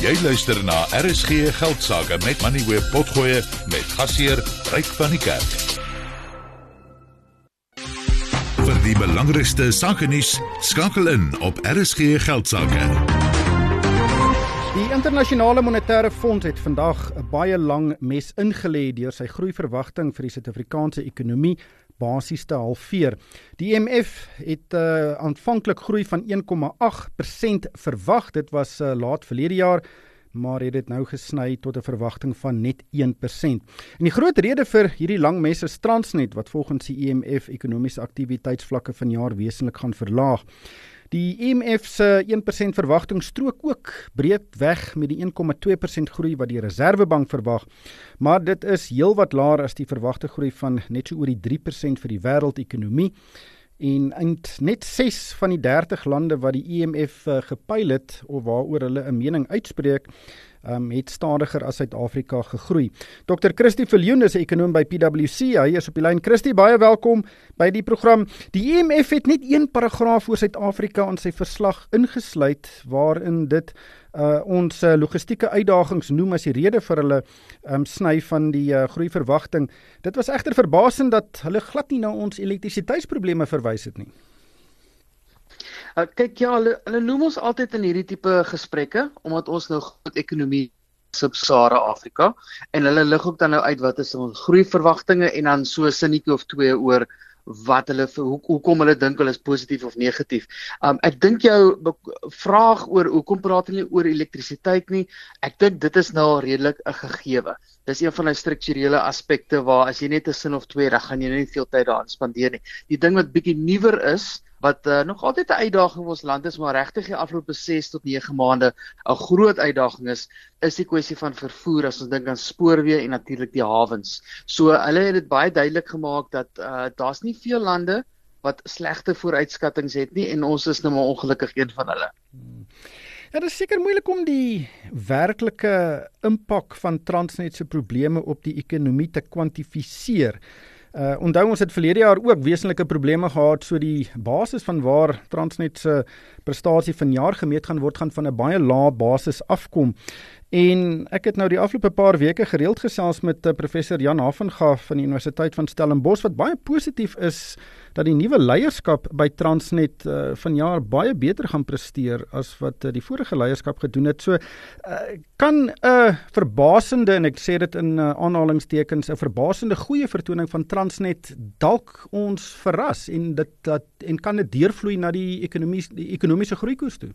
Jy luister na RSG Geldsaake met Money Web Potgoe met gasheer Ryk van die Kerk. Vir die belangrikste sake nuus skakel in op RSG Geldsaake. Die internasionale monetêre fonds het vandag 'n baie lang mes ingelê deur sy groeiverwagting vir die Suid-Afrikaanse ekonomie basies te halveer. Die IMF het uh, aanvanklik groei van 1,8% verwag. Dit was uh, laat verlede jaar maar het dit nou gesny tot 'n verwagting van net 1%. En die groot rede vir hierdie lang mes is Transnet wat volgens die IMF ekonomiese aktiwiteitsvlakke vanjaar wesentlik gaan verlaag. Die IMF se 1% verwagting strook ook breed weg met die 1,2% groei wat die Reserwebank verwag, maar dit is heelwat laer as die verwagte groei van net so oor die 3% vir die wêreldekonomie. En eind net 6 van die 30 lande wat die IMF uh, gepyl het of waaroor hulle 'n mening uitspreek, um, het stadiger as Suid-Afrika gegroei. Dr. Christie Viljoen is 'n ekonom by PwC. Hy is op die lyn. Christie, baie welkom by die program. Die IMF het net een paragraaf oor Suid-Afrika in sy verslag ingesluit waarin dit uh ons uh, logistieke uitdagings noem as die rede vir hulle um sny van die uh, groeiverwagting. Dit was egter verbasend dat hulle glad nie na ons elektrisiteitsprobleme verwys het nie. Uh, kyk ja, hulle hulle noem ons altyd in hierdie tipe gesprekke omdat ons nou groot ekonomie Sub-Sahara Afrika en hulle lig ook dan nou uit wat is ons groeiverwagtinge en dan so sinnetjie of twee oor wat hulle hoe hoekom hulle dink hulle is positief of negatief. Um ek dink jou vraag oor hoekom praat hulle oor elektrisiteit nie, ek dink dit is nou redelik 'n gegewe. Dis een van die strukturele aspekte waar as jy net 'n sin of twee, dan gaan jy nie veel tyd daaraan spandeer nie. Die ding wat bietjie nuwer is, wat uh, nog altyd 'n uitdaging vir ons land is, maar regtig die afgelope 6 tot 9 maande 'n groot uitdaging is, is die kwessie van vervoer as ons dink aan spoorweë en natuurlik die hawens. So hulle het dit baie duidelik gemaak dat uh, daar's nie veel lande wat slegte vooruitskattinge het nie en ons is nou maar ongelukkig een van hulle. Ja, dit is seker moeilik om die werklike impak van Transnet se probleme op die ekonomie te kwantifiseer. Uh onthou ons het verlede jaar ook wesenlike probleme gehad so die basis van waar Transnet se prestasie vanjaar gemeet gaan word gaan van 'n baie lae basis afkom. En ek het nou die afgelope paar weke gereeld gesels met uh, professor Jan Havenga van die Universiteit van Stellenbosch wat baie positief is dat die nuwe leierskap by Transnet uh, vanjaar baie beter gaan presteer as wat uh, die vorige leierskap gedoen het. So uh, kan 'n uh, verbasende en ek sê dit in uh, aanhalingstekens 'n verbasende goeie vertoning van Transnet dalk ons verras en dit dat en kan dit deurvloei na die ekonomie die ekonomiese groeikoers toe.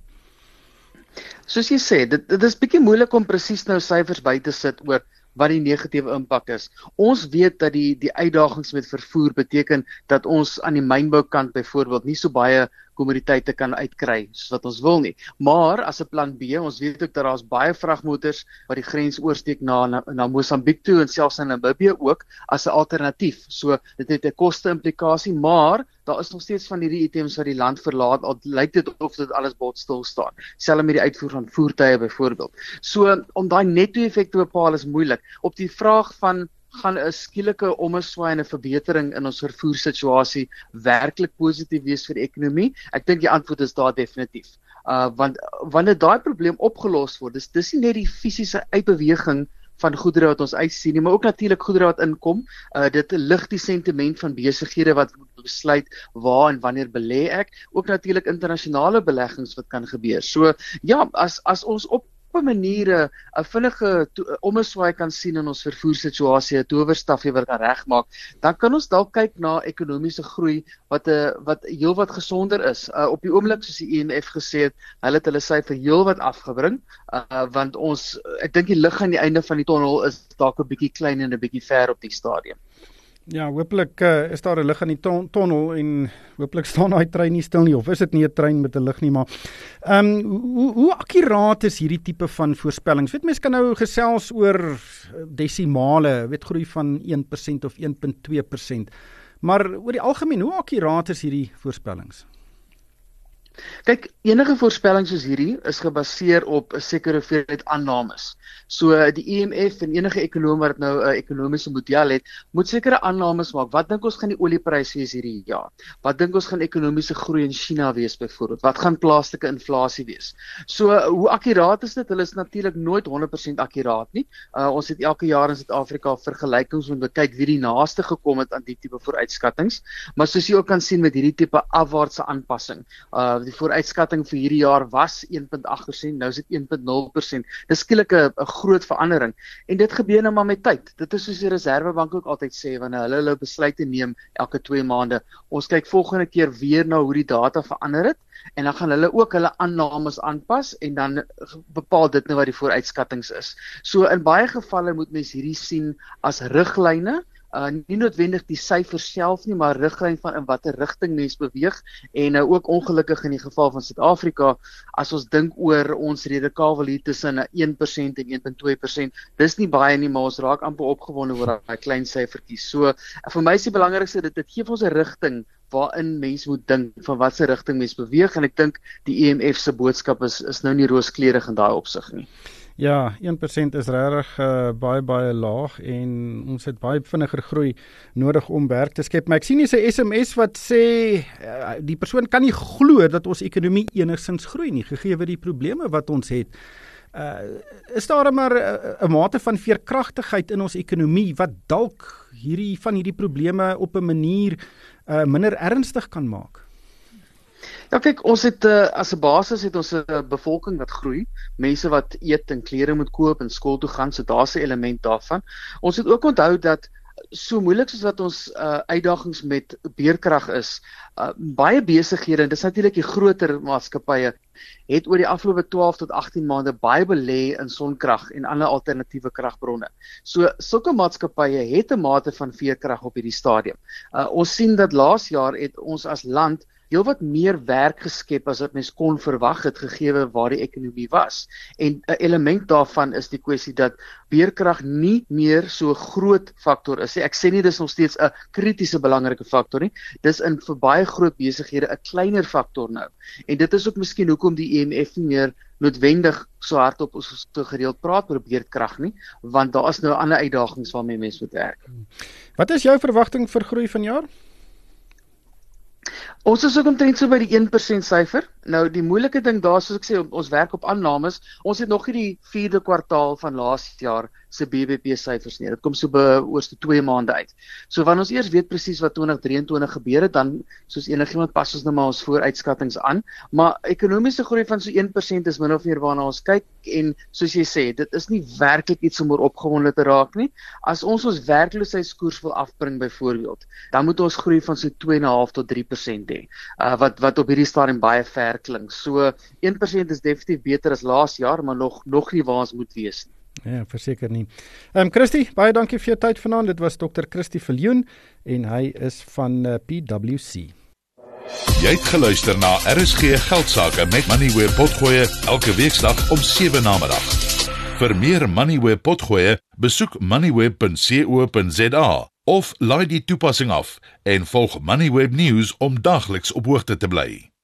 Soos jy sê, dit dit is bietjie moeilik om presies nou syfers by te sit oor wat die negatiewe impak is. Ons weet dat die die uitdagings met vervoer beteken dat ons aan die mynboukant byvoorbeeld nie so baie kommoditeite kan uitkry soos wat ons wil nie. Maar as 'n plan B, ons weet ook dat daar's baie vragmotors wat die grens oorsteek na na, na Mosambiek toe en selfs in Namibië ook as 'n alternatief. So dit het 'n koste implikasie, maar daar is nog steeds van hierdie items wat die land verlaat. Al lyk dit of dit alles bot stil staan. Selfs met die uitvoer van voertuie byvoorbeeld. So om daai netto-effek te bepaal is moeilik. Op die vraag van gaan 'n skielike omeswaai en 'n verbetering in ons vervoersituasie werklik positief wees vir die ekonomie? Ek dink die antwoord is daar definitief. Uh want wanneer daai probleem opgelos word, dis dis nie net die fisiese uitbeweging van goedere wat ons uitsien nie, maar ook natuurlik goedere wat inkom. Uh dit lig die sentiment van besighede wat besluit waar en wanneer belê ek, ook natuurlik internasionale beleggings wat kan gebeur. So ja, as as ons op op 'n maniere 'n vinnige omeswaai kan sien in ons vervoersituasie, 'n towerstafie wat kan regmaak, dan kan ons dalk kyk na ekonomiese groei wat 'n uh, wat heelwat gesonder is. Uh, op die oomblik soos die IMF e gesê het, hulle het hulle syfer heelwat afgebring, uh, want ons ek dink die lig aan die einde van die tonnel is dalk 'n bietjie klein en 'n bietjie ver op die stadium. Ja, hopelik uh, is daar 'n lig in die ton tonnel en hopelik staan daai trein nie stil nie of is dit nie 'n trein met 'n lig nie, maar ehm um, hoe hoe akkuraat is hierdie tipe van voorspellings? Weet mense kan nou gesels oor desimale, weet groei van 1% of 1.2%. Maar oor die algemeen, hoe akkuraat is hierdie voorspellings? Kyk, enige voorspelling soos hierdie is gebaseer op 'n sekere hoeveelheid aannames. So die IMF en enige ekonom wat nou 'n uh, ekonomiese model het, moet sekere aannames maak. Wat dink ons gaan die oliepryse wees hierdie jaar? Wat dink ons gaan ekonomiese groei in China wees byvoorbeeld? Wat gaan plaaslike inflasie wees? So uh, hoe akkuraat is dit? Hulle is natuurlik nooit 100% akkuraat nie. Uh, ons het elke jaar in Suid-Afrika vergelykings om te kyk wie die naaste gekom het aan die tipe vooruitskattinge. Maar soos jy ook kan sien met hierdie tipe afwaartse aanpassing, uh die vooruitskatting vir hierdie jaar was 1.8%, nou is dit 1.0%. Dis skielik 'n groot verandering en dit gebeur nou maar met tyd. Dit is soos die Reserwebank ook altyd sê wanneer hulle hulle besluite neem elke 2 maande. Ons kyk volgende keer weer na hoe die data verander het en dan gaan hulle ook hulle aannames aanpas en dan bepaal dit nou wat die vooruitskattinge is. So in baie gevalle moet mens hierdie sien as riglyne uh nie noodwendig die syfer self nie maar riglyn van in watter rigting mens beweeg en nou uh, ook ongelukkig in die geval van Suid-Afrika as ons dink oor ons redekawel hier tussen 1% en 1.2% dis nie baie nie maar ons raak amper opgewonde oor daai klein syfertjies so uh, vir my is die belangrikste dit dit gee ons 'n rigting waarin mens moet dink van watter rigting mens beweeg en ek dink die EMF se boodskap is is nou nie rooskleurig in daai opsig nie Ja, 1% is regtig uh, baie baie laag en ons het baie vinniger groei nodig om werk te skep. Maar ek sien hier 'n SMS wat sê uh, die persoon kan nie glo dat ons ekonomie enigsins groei nie gegee word die probleme wat ons het. Uh, is daar maar 'n uh, mate van veerkragtigheid in ons ekonomie wat dalk hierdie van hierdie probleme op 'n manier uh, minder ernstig kan maak? Ja kyk, ons het uh, as 'n basis het ons 'n uh, bevolking wat groei, mense wat eet en klere moet koop en skool toe gaan, so daar's 'n element daarvan. Ons het ook onthou dat so moeilik soos wat ons uh, uitdagings met beerkrag is, uh, baie besighede en dis natuurlik die groter maatskappye het oor die afgelope 12 tot 18 maande baie belê in sonkrag en ander alternatiewe kragbronne. So sulke maatskappye het 'n mate van veerkrag op hierdie stadium. Uh, ons sien dat laas jaar het ons as land heelwat meer werk geskep as wat mens kon verwag het gegee waar die ekonomie was. En 'n element daarvan is die kwessie dat beerkrag nie meer so groot faktor is nie. Ek sê nie dis nog steeds 'n kritiese belangrike faktor nie. Dis in vir baie groot besighede 'n kleiner faktor nou. En dit is ook miskien hoekom die IMF e nie meer noodwendig so hardop ons so gereeld praat oor beerkrag nie, want daar is nou ander uitdagings waarmee mense moet werk. Wat is jou verwagting vir groei vanjaar? Ons is ook omtrent so by die 1% syfer. Nou die moeilike ding daar soos ek sê ons werk op aannames. Ons het nog nie die 4de kwartaal van laas jaar se BBP syfers nie. Dit kom so by oorste 2 maande uit. So wanneer ons eers weet presies wat 2023 gebeur het, dan soos enigiemand pas ons nou maar ons vooruitskattinge aan, maar ekonomiese groei van so 1% is min of meer waarna ons kyk en soos jy sê, dit is nie werklik iets om oor opgewonde te raak nie. As ons ons werkloosheidskoers wil afbring byvoorbeeld, dan moet ons groei van so 2.5 tot 3% hê. Uh wat wat op hierdie stadium baie ver klink. So 1% is definitief beter as laas jaar, maar nog nog nie waar ons moet wees nie. Ja, verseker nie. Ehm um, Christie, baie dankie vir jou tyd vanaand. Dit was Dr. Christie Viljoen en hy is van uh, eh, PwC. Jy het geluister na RSG Geldsaake met Money where potgoe elke weeksdag om 7 na middag. Vir meer Money where potgoe, besoek moneyweb.co.za of laai die toepassing af en volg Moneyweb News om dagliks op hoogte te bly.